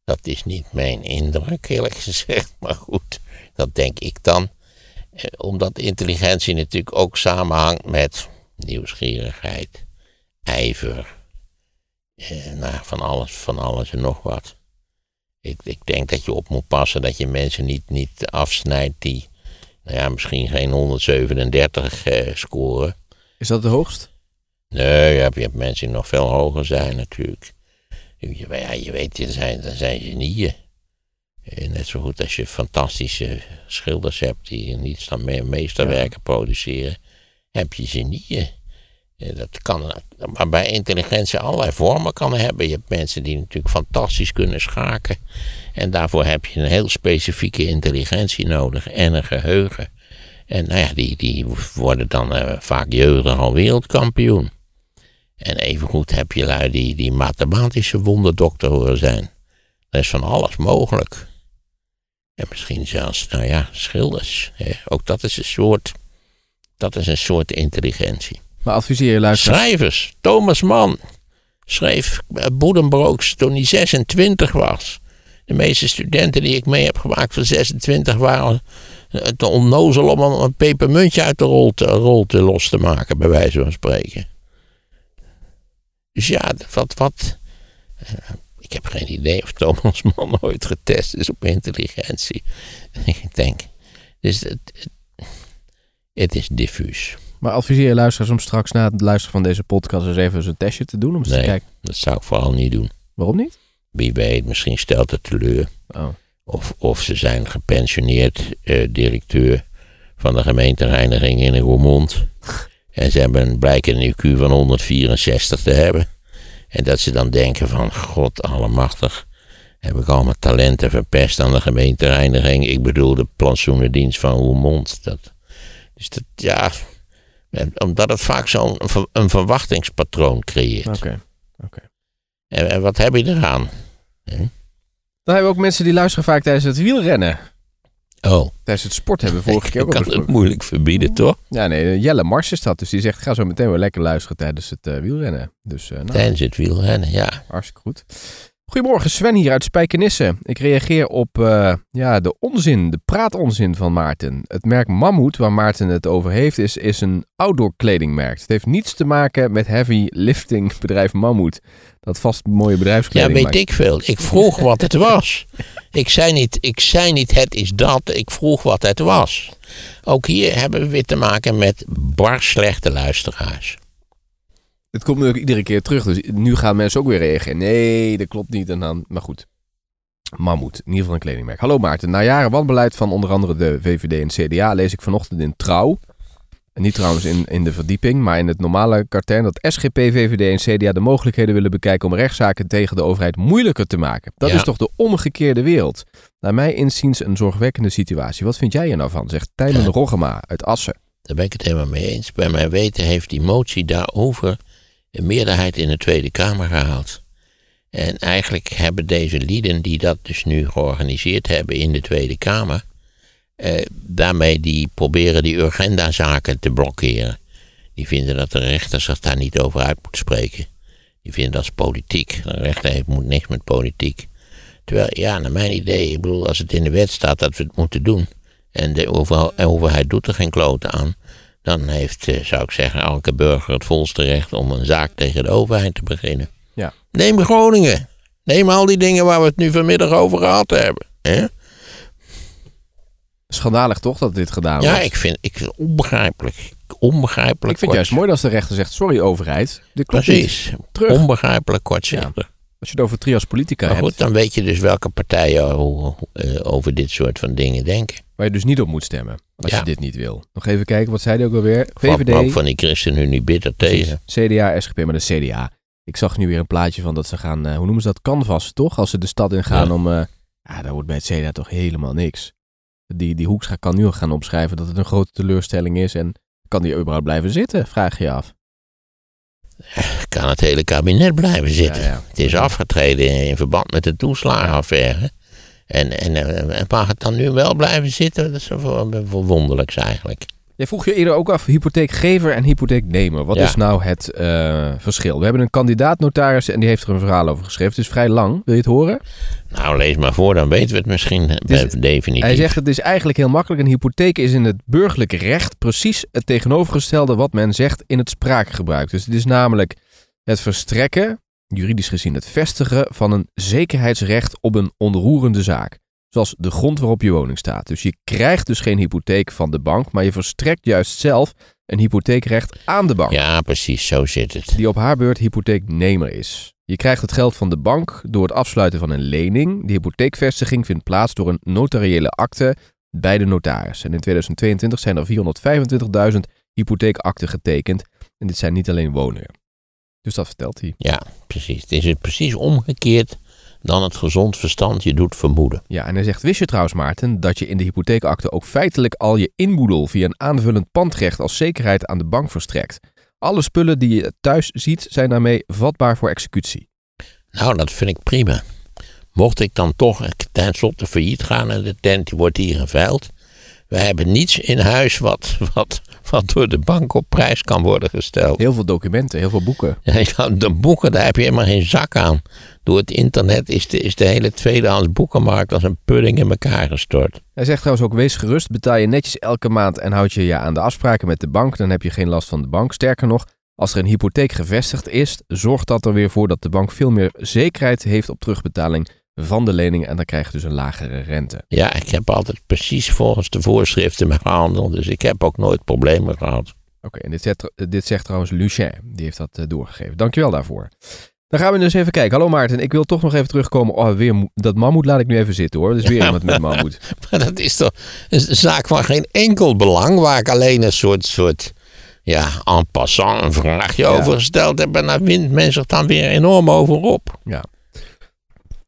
dat is niet mijn indruk, eerlijk gezegd. Maar goed, dat denk ik dan. Eh, omdat intelligentie natuurlijk ook samenhangt met nieuwsgierigheid, ijver, eh, nou, van, alles, van alles en nog wat. Ik, ik denk dat je op moet passen dat je mensen niet, niet afsnijdt die, nou ja, misschien geen 137 eh, scoren. Is dat de hoogst? Nee, je hebt, je hebt mensen die nog veel hoger zijn natuurlijk. Je, ja, je weet, er zijn, er zijn genieën. Eh, Net zo goed als je fantastische schilders hebt die niets dan meesterwerken produceren, heb je genieën. Eh, Dat kan, maar bij intelligentie allerlei vormen kan hebben. Je hebt mensen die natuurlijk fantastisch kunnen schaken. En daarvoor heb je een heel specifieke intelligentie nodig en een geheugen. En nou ja, die, die worden dan eh, vaak jeugdig al wereldkampioen. En evengoed heb je lui die, die mathematische wonderdokter horen zijn. Er is van alles mogelijk. En misschien zelfs, nou ja, schilders. Hè. Ook dat is een soort Dat is een soort intelligentie. Maar adviseer je luisteraars... Schrijvers. Thomas Mann schreef eh, Boedenbrooks toen hij 26 was. De meeste studenten die ik mee heb gemaakt van 26 waren eh, te onnozel om een- een pepermuntje uit de rol te, rol te los te maken, bij wijze van spreken. Dus ja, wat, wat. Ik heb geen idee of Thomas Mann ooit getest is op intelligentie. Ik denk. Dus het, het, het is diffuus. Maar adviseer je luisteraars om straks na het luisteren van deze podcast eens even zo'n testje te doen. Om eens te Nee. kijken. Dat zou ik vooral niet doen. Waarom niet? Wie weet, misschien stelt het teleur. Oh. Of, of ze zijn gepensioneerd eh, directeur van de gemeentereiniging in Roermond. En ze hebben blijken een IQ van 164 te hebben. En dat ze dan denken van, god allemachtig, heb ik allemaal talenten verpest aan de gemeentereiniging. Ik bedoel de plantsoenendienst van Roermond. Dat, dus dat, ja, omdat het vaak zo'n een verwachtingspatroon creëert. Oké. En, en wat heb je eraan? Dan hebben we ook mensen die luisteren vaak tijdens het wielrennen. Oh, Tijdens het sport hebben we vorige keer ik ook al kan het moeilijk verbieden, toch? Ja, nee, Jelle Mars is dat. Dus die zegt, ga zo meteen weer lekker luisteren tijdens het eh, wielrennen. Dus eh nou, Tijdens het wielrennen, ja. hartstikke goed. Goedemorgen, Sven hier uit Spijkenisse. Ik reageer op eh, ja, de onzin, de praatonzin van Maarten. Het merk Mammoet, waar Maarten het over heeft, is, is een outdoor kledingmerk. Het heeft niets te maken met heavy lifting bedrijf Mammoet. Dat vast mooie Ja, bedrijfskleding weet maakt. ik veel. Ik vroeg wat het was. Ik zei, niet, ik zei niet het is dat, ik vroeg wat het was. Ook hier hebben we weer te maken met bar slechte luisteraars. Het komt nu ook iedere keer terug, dus nu gaan mensen ook weer reageren. Nee, dat klopt niet. En dan, maar goed. Mammoet, in ieder geval een kledingmerk. Hallo Maarten. Na jaren wanbeleid van onder andere de VVD en CDA lees ik vanochtend in Trouw. En niet trouwens in, in de verdieping, maar in het normale katern dat SGP, VVD en CDA de mogelijkheden willen bekijken om rechtszaken tegen de overheid moeilijker te maken. Dat Ja. is toch de omgekeerde wereld. Naar mij inziens een zorgwekkende situatie. Wat vind jij er nou van? Zegt Tijmen Ja. Roggema uit Assen. Daar ben ik het helemaal mee eens. Bij mijn weten heeft die motie daarover een meerderheid in de Tweede Kamer gehaald. En eigenlijk hebben deze lieden die dat dus nu georganiseerd hebben in de Tweede Kamer, eh, daarmee die proberen die urgenda-zaken te blokkeren. Die vinden dat de rechter zich daar niet over uit moet spreken. Die vinden dat is politiek. De rechter heeft moet niks met politiek. Terwijl, ja, naar mijn idee, ik bedoel, als het in de wet staat dat we het moeten doen. En de overheid, doet er geen kloten aan. Dan heeft, eh, zou ik zeggen, elke burger het volste recht om een zaak tegen de overheid te beginnen. Ja. Neem Groningen. Neem al die dingen waar we het nu vanmiddag over gehad hebben. hè? Schandalig toch dat dit gedaan Ja, wordt? ik vind, ik vind het onbegrijpelijk. Onbegrijpelijk Ik vind het juist mooi als de rechter zegt: Sorry, overheid. Dit klopt niet. Precies. Terug. Onbegrijpelijk kortzichtig. Als je het over trias politica Maar hebt, goed, dan weet je dus welke partijen eh, over dit soort van dingen denken. waar je dus niet op moet stemmen. Als Ja. je dit niet wil. Nog even kijken, wat zei hij ook alweer? Valt me ook VVD, van die ChristenUnie bitter tegen. CDA, SGP, maar de CDA. Ik zag nu weer een plaatje van dat ze gaan, eh, hoe noemen ze dat, canvas toch? Als ze de stad in gaan Ja. om, ja, daar wordt bij het CDA toch helemaal niks. Die, die Hoekstra kan nu al gaan opschrijven dat het een grote teleurstelling is. En kan die überhaupt blijven zitten, vraag je je af. Kan het hele kabinet blijven zitten. Ja, ja. Het is afgetreden in verband met de toeslagenaffaire. En, en, eh, en mag het dan nu wel blijven zitten? Dat is wel wel wonderlijks eigenlijk. Jij vroeg je eerder ook af, hypotheekgever en hypotheeknemer. Wat Ja. is nou het eh, verschil? We hebben een kandidaat-notaris en die heeft er een verhaal over geschreven. Het is vrij lang. Wil je het horen? Nou, lees maar voor, dan weten we het misschien is- definitief. Hij zegt het is eigenlijk heel makkelijk. Een hypotheek is in het burgerlijk recht precies het tegenovergestelde wat men zegt in het spraakgebruik. Dus het is namelijk het verstrekken, juridisch gezien het vestigen van een zekerheidsrecht op een onroerende zaak. Zoals de grond waarop je woning staat. Dus je krijgt dus geen hypotheek van de bank, maar je verstrekt juist zelf een hypotheekrecht aan de bank. Ja, precies, zo zit het. Die op haar beurt hypotheeknemer is. Je krijgt het geld van de bank door het afsluiten van een lening. De hypotheekvestiging vindt plaats door een notariële akte bij de notaris. En in 2022 zijn er 425.000 hypotheekakten getekend. En dit zijn niet alleen woningen. Dus dat vertelt hij. Ja, precies. Het is het precies omgekeerd dan het gezond verstand je doet vermoeden. Ja, en hij zegt, wist je trouwens Maarten, dat je in de hypotheekakte ook feitelijk al je inboedel via een aanvullend pandrecht als zekerheid aan de bank verstrekt. Alle spullen die je thuis ziet zijn daarmee vatbaar voor executie. Nou, dat vind ik prima. Mocht ik dan toch tenslotte failliet gaan en de tent die wordt hier geveild. We hebben niets in huis wat, wat, wat door de bank op prijs kan worden gesteld. Heel veel documenten, heel veel boeken. Ja, de boeken, daar heb je helemaal geen zak aan. Door het internet is de, is de hele tweedehands boekenmarkt als een pudding in elkaar gestort. Hij zegt trouwens ook, wees gerust, betaal je netjes elke maand en houd je je aan de afspraken met de bank, dan heb je geen last van de bank. Sterker nog, als er een hypotheek gevestigd is, zorgt dat er weer voor dat de bank veel meer zekerheid heeft op terugbetaling van de lening en dan krijg je dus een lagere rente. Ja, ik heb altijd precies volgens de voorschriften gehandeld, dus ik heb ook nooit problemen gehad. Oké, en dit zegt, dit zegt trouwens Lucien, die heeft dat uh, doorgegeven. Dankjewel daarvoor. Dan gaan we dus even kijken. Hallo Maarten, ik wil toch nog even terugkomen. Oh, weer dat mammoet laat ik nu even zitten hoor. Dat is weer iemand met mammoet. Maar dat is toch een zaak van geen enkel belang, waar ik alleen een soort, soort ja, en passant een vraagje ja. over gesteld heb. En daar wint men zich dan weer enorm over op. Ja.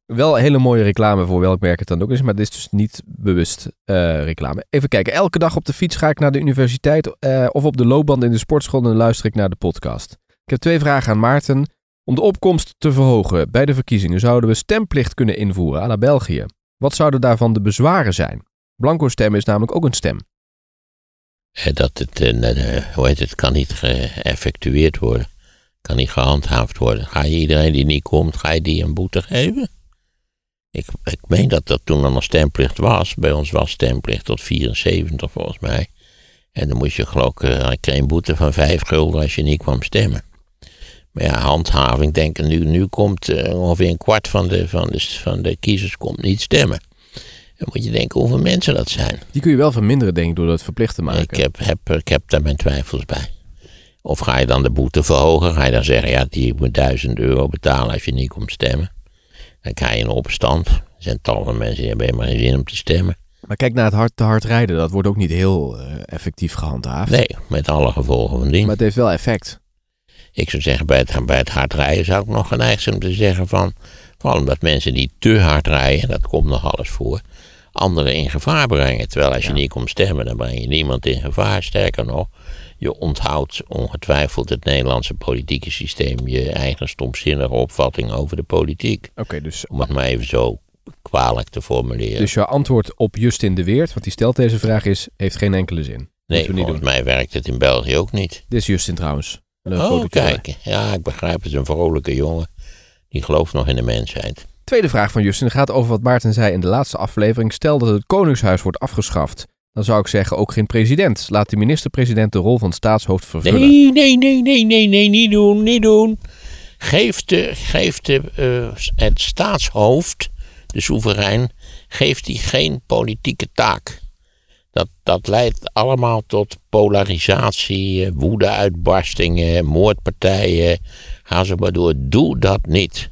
Wel hele mooie reclame voor welk merk het dan ook is, maar dit is dus niet bewust uh, reclame. Even kijken, elke dag op de fiets ga ik naar de universiteit uh, of op de loopband in de sportschool en luister ik naar de podcast. Ik heb twee vragen aan Maarten. Om de opkomst te verhogen bij de verkiezingen zouden we stemplicht kunnen invoeren aan België. Wat zouden daarvan de bezwaren zijn? Blanco stemmen is namelijk ook een stem. Dat het, hoe heet het, kan niet geëffectueerd worden. Kan niet gehandhaafd worden. Ga je iedereen die niet komt, ga je die een boete geven? Ik, ik meen dat dat toen er nog stemplicht was. Bij ons was stemplicht tot 74 volgens mij. En dan moest je geloof ik, kreeg een boete van 5 gulden als je niet kwam stemmen. Maar ja, handhaving, denk ik, nu, nu komt uh, ongeveer een kwart van de, van, de, van de kiezers komt niet stemmen. Dan moet je denken hoeveel mensen dat zijn. Die kun je wel verminderen, denk ik, door dat verplicht te maken. Ik heb, heb, ik heb daar mijn twijfels bij. Of ga je dan de boete verhogen? Ga je dan zeggen, ja, die moet 1000 euro betalen als je niet komt stemmen? Dan krijg je een opstand. Er zijn tal van mensen die hebben helemaal geen zin om te stemmen. Maar kijk naar het hard te hard rijden. Dat wordt ook niet heel uh, effectief gehandhaafd. Nee, met alle gevolgen van dien. Maar het heeft wel effect. Ik zou zeggen, bij het, bij het hard rijden zou ik nog geneigd zijn om te zeggen van... Vooral omdat mensen die te hard rijden, dat komt nog alles voor... anderen in gevaar brengen. Terwijl als je ja. niet komt stemmen, dan breng je niemand in gevaar. Sterker nog, je onthoudt ongetwijfeld het Nederlandse politieke systeem... je eigen stomzinnige opvatting over de politiek. Oké, okay, dus... Om het maar even zo kwalijk te formuleren. Dus je antwoord op Justin de Weert, want die stelt deze vraag is... heeft geen enkele zin. Nee, volgens doen. mij werkt het in België ook niet. Dit is Justin trouwens. Oh, kijk. Ja, ik begrijp. Het is een vrolijke jongen. Die gelooft nog in de mensheid. Tweede vraag van Justin gaat over wat Maarten zei in de laatste aflevering. Stel dat het Koningshuis wordt afgeschaft. Dan zou ik zeggen ook geen president. Laat de minister-president de rol van staatshoofd vervullen. Nee, nee, nee, nee, nee, nee, niet doen, niet doen. Geeft, de, geeft de, het staatshoofd, de soeverein, geeft hij geen politieke taak. Dat, dat leidt allemaal tot polarisatie, woedeuitbarstingen, moordpartijen. Ga ze maar door. Doe dat niet.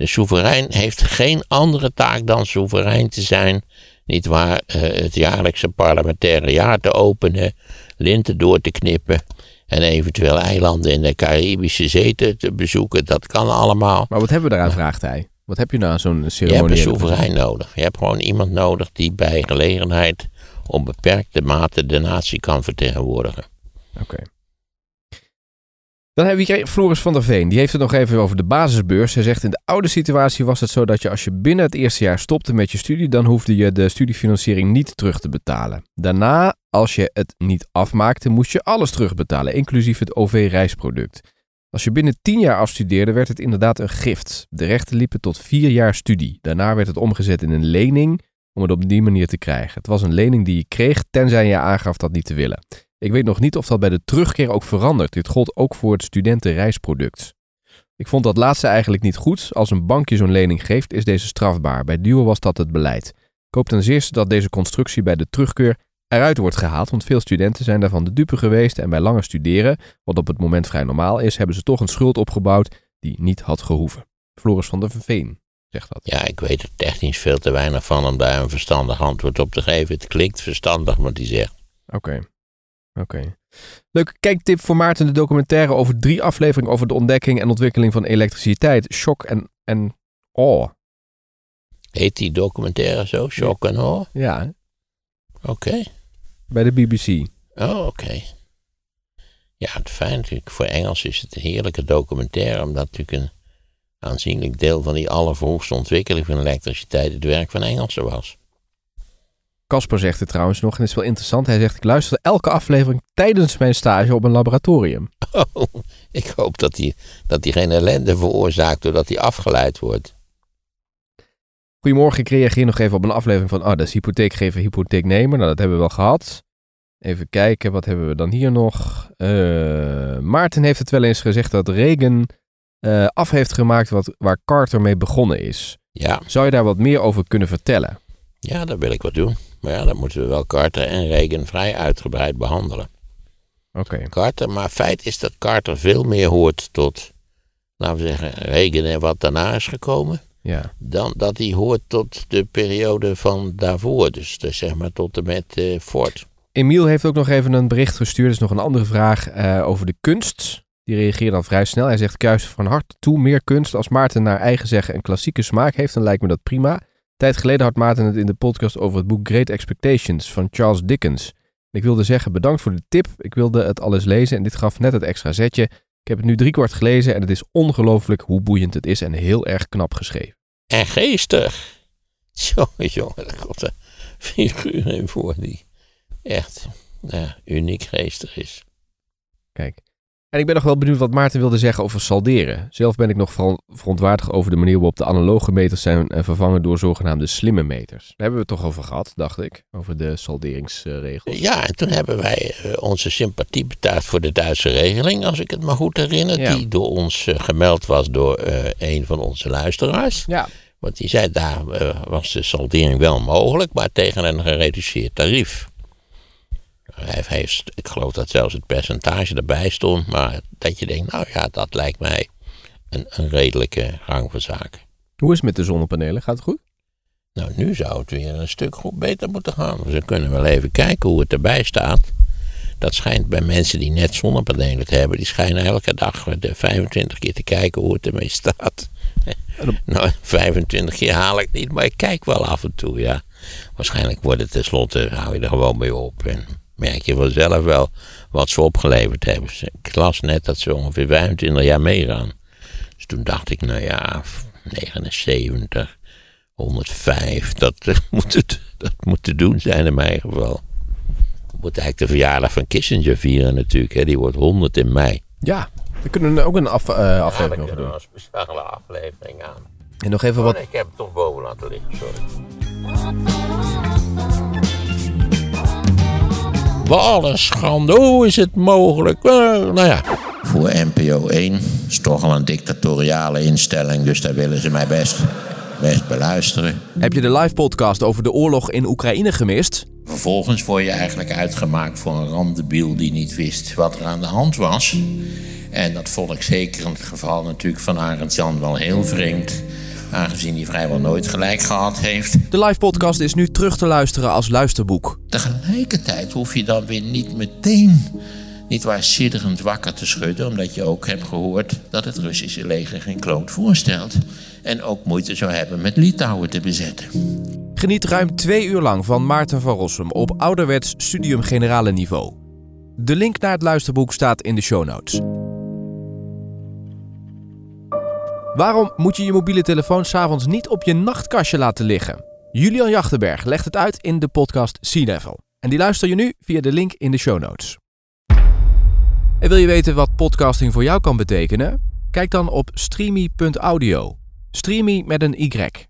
De soeverein heeft geen andere taak dan soeverein te zijn. Niet waar, uh, het jaarlijkse parlementaire jaar te openen, linten door te knippen en eventueel eilanden in de Caribische Zee te, bezoeken. Dat kan allemaal. Maar wat hebben we daaraan, vraagt hij? Wat heb je nou aan zo'n ceremonie? Je hebt een soeverein nodig. Je hebt gewoon iemand nodig die bij gelegenheid op beperkte mate de natie kan vertegenwoordigen. Oké. Okay. Dan hebben we hier Floris van der Veen. Die heeft het nog even over de basisbeurs. Hij zegt in de oude situatie was het zo dat je als je binnen het eerste jaar stopte met je studie, dan hoefde je de studiefinanciering niet terug te betalen. Daarna, als je het niet afmaakte, moest je alles terugbetalen, inclusief het OV-reisproduct. Als je binnen 10 jaar afstudeerde, werd het inderdaad een gift. De rechten liepen tot 4 jaar studie. Daarna werd het omgezet in een lening om het op die manier te krijgen. Het was een lening die je kreeg, tenzij je aangaf dat niet te willen. Ik weet nog niet of dat bij de terugkeer ook verandert. Dit gold ook voor het studentenreisproduct. Ik vond dat laatste eigenlijk niet goed. Als een bankje zo'n lening geeft, is deze strafbaar. Bij Duo was dat het beleid. Ik hoop ten zeerste dat deze constructie bij de terugkeer eruit wordt gehaald, want veel studenten zijn daarvan de dupe geweest en bij langer studeren, wat op het moment vrij normaal is, hebben ze toch een schuld opgebouwd die niet had gehoeven. Floris van der Veen zegt dat. Ja, ik weet er technisch veel te weinig van om daar een verstandig antwoord op te geven. Het klinkt verstandig wat hij zegt. Oké. Oké. Leuke kijktip voor Maarten de documentaire over drie afleveringen over de ontdekking en ontwikkeling van elektriciteit. Shock en, en awe. Heet die documentaire zo? Shock en awe? Ja. Oké. Bij de BBC. Oh, oké. Ja, het fijn natuurlijk. Voor Engels is het een heerlijke documentaire, omdat natuurlijk een aanzienlijk deel van die allervroegste ontwikkeling van elektriciteit het werk van Engelsen was. Casper zegt het trouwens nog, en het is wel interessant. Hij zegt, ik luister elke aflevering tijdens mijn stage op een laboratorium. Oh, ik hoop dat hij, dat hij geen ellende veroorzaakt doordat hij afgeleid wordt. Goedemorgen, ik reageer nog even op een aflevering van, oh, dat is hypotheekgever, hypotheeknemer. Nou, dat hebben we wel gehad. Even kijken, wat hebben we dan hier nog? Eh, Maarten heeft het wel eens gezegd dat Reagan eh, af heeft gemaakt wat, waar Carter mee begonnen is. Ja, Zou je daar wat meer over kunnen vertellen? ja, dat wil ik wat doen. Maar ja, dan moeten we wel Carter en Reagan vrij uitgebreid behandelen. Oké. Carter, maar feit is dat Carter veel meer hoort tot, laten we zeggen, Reagan en wat daarna is gekomen. Ja. Dan dat hij hoort tot de periode van daarvoor. Dus, dus zeg maar tot en met eh, Ford. Emiel heeft ook nog even een bericht gestuurd. Is nog een andere vraag eh, over de kunst. Die reageert dan vrij snel. Hij zegt: Kuis van harte toe meer kunst. Als Maarten naar eigen zeggen een klassieke smaak heeft, dan lijkt me dat prima. Tijd geleden had Maarten het in de podcast over het boek Great Expectations van Charles Dickens. Ik wilde zeggen: bedankt voor de tip. Ik wilde het alles lezen en dit gaf net het extra zetje. Ik heb het nu drie kwart gelezen en het is ongelooflijk hoe boeiend het is en heel erg knap geschreven. En geestig. Jongen, jongen, komt een figuur in voor die echt ja, uniek geestig is. Kijk. En ik ben nog wel benieuwd wat Maarten wilde zeggen over salderen. Zelf ben ik nog vooral verontwaardigd over de manier waarop de analoge meters zijn eh, vervangen door zogenaamde slimme meters. Daar hebben we het toch over gehad, dacht ik. Over de salderingsregels. Ja, en toen hebben wij eh, onze sympathie betuigd voor de Duitse regeling, als ik het me goed herinner. Ja. Die door ons eh, gemeld was door eh, een van onze luisteraars. Ja. Want die zei, daar was de saldering wel mogelijk, maar tegen een gereduceerd tarief. Hij heeft, ik geloof dat zelfs het percentage erbij stond, maar dat je denkt, nou ja, dat lijkt mij een, een redelijke gang van zaken. Hoe is het met de zonnepanelen? Gaat het goed? Nou, nu zou het weer een stuk goed beter moeten gaan. Dus we kunnen wel even kijken hoe het erbij staat. Dat schijnt bij mensen die net zonnepanelen hebben, die schijnen elke dag de 25 keer te kijken hoe het ermee staat. Nou, 25 keer haal ik niet, maar ik kijk wel af en toe, ja. Waarschijnlijk wordt het tenslotte, hou je er gewoon mee op. En merk je vanzelf wel wat ze opgeleverd hebben. Ik las net dat ze ongeveer 25 jaar meegaan. Dus toen dacht ik, nou ja, 79, 105, dat, eh, moet het, dat moet te doen zijn in mijn geval. We moeten eigenlijk de verjaardag van Kissinger vieren natuurlijk. Hè. Die wordt 100 in mei. Ja. We kunnen er ook een af, eh, aflevering over doen. een speciale aflevering aan. En nog even Oh, wat... nee, ik heb het toch boven laten liggen, sorry. Wat een schande, hoe is het mogelijk? Eh, nou ja. Voor NPO 1 is toch al een dictatoriale instelling, dus daar willen ze mij best, best beluisteren. Heb je de live podcast over de oorlog in Oekraïne gemist? Vervolgens word je eigenlijk uitgemaakt voor een randebiel die niet wist wat er aan de hand was. En dat vond ik zeker in het geval natuurlijk van Arend Jan wel heel vreemd. Aangezien hij vrijwel nooit gelijk gehad heeft. De live podcast is nu terug te luisteren als luisterboek. Tegelijkertijd hoef je dan weer niet meteen, niet waar sidderend wakker te schudden. Omdat je ook hebt gehoord dat het Russische leger geen kloot voorstelt. En ook moeite zou hebben met Litouwen te bezetten. Geniet ruim twee uur lang van Maarten van Rossum op ouderwets studium generale niveau. De link naar het luisterboek staat in de show notes. Waarom moet je je mobiele telefoon s'avonds niet op je nachtkastje laten liggen? Julian Jachtenberg legt het uit in de podcast Sea Level. En die luister je nu via de link in de show notes. En wil je weten wat podcasting voor jou kan betekenen? Kijk dan op streamy.audio. Streamy met een Y.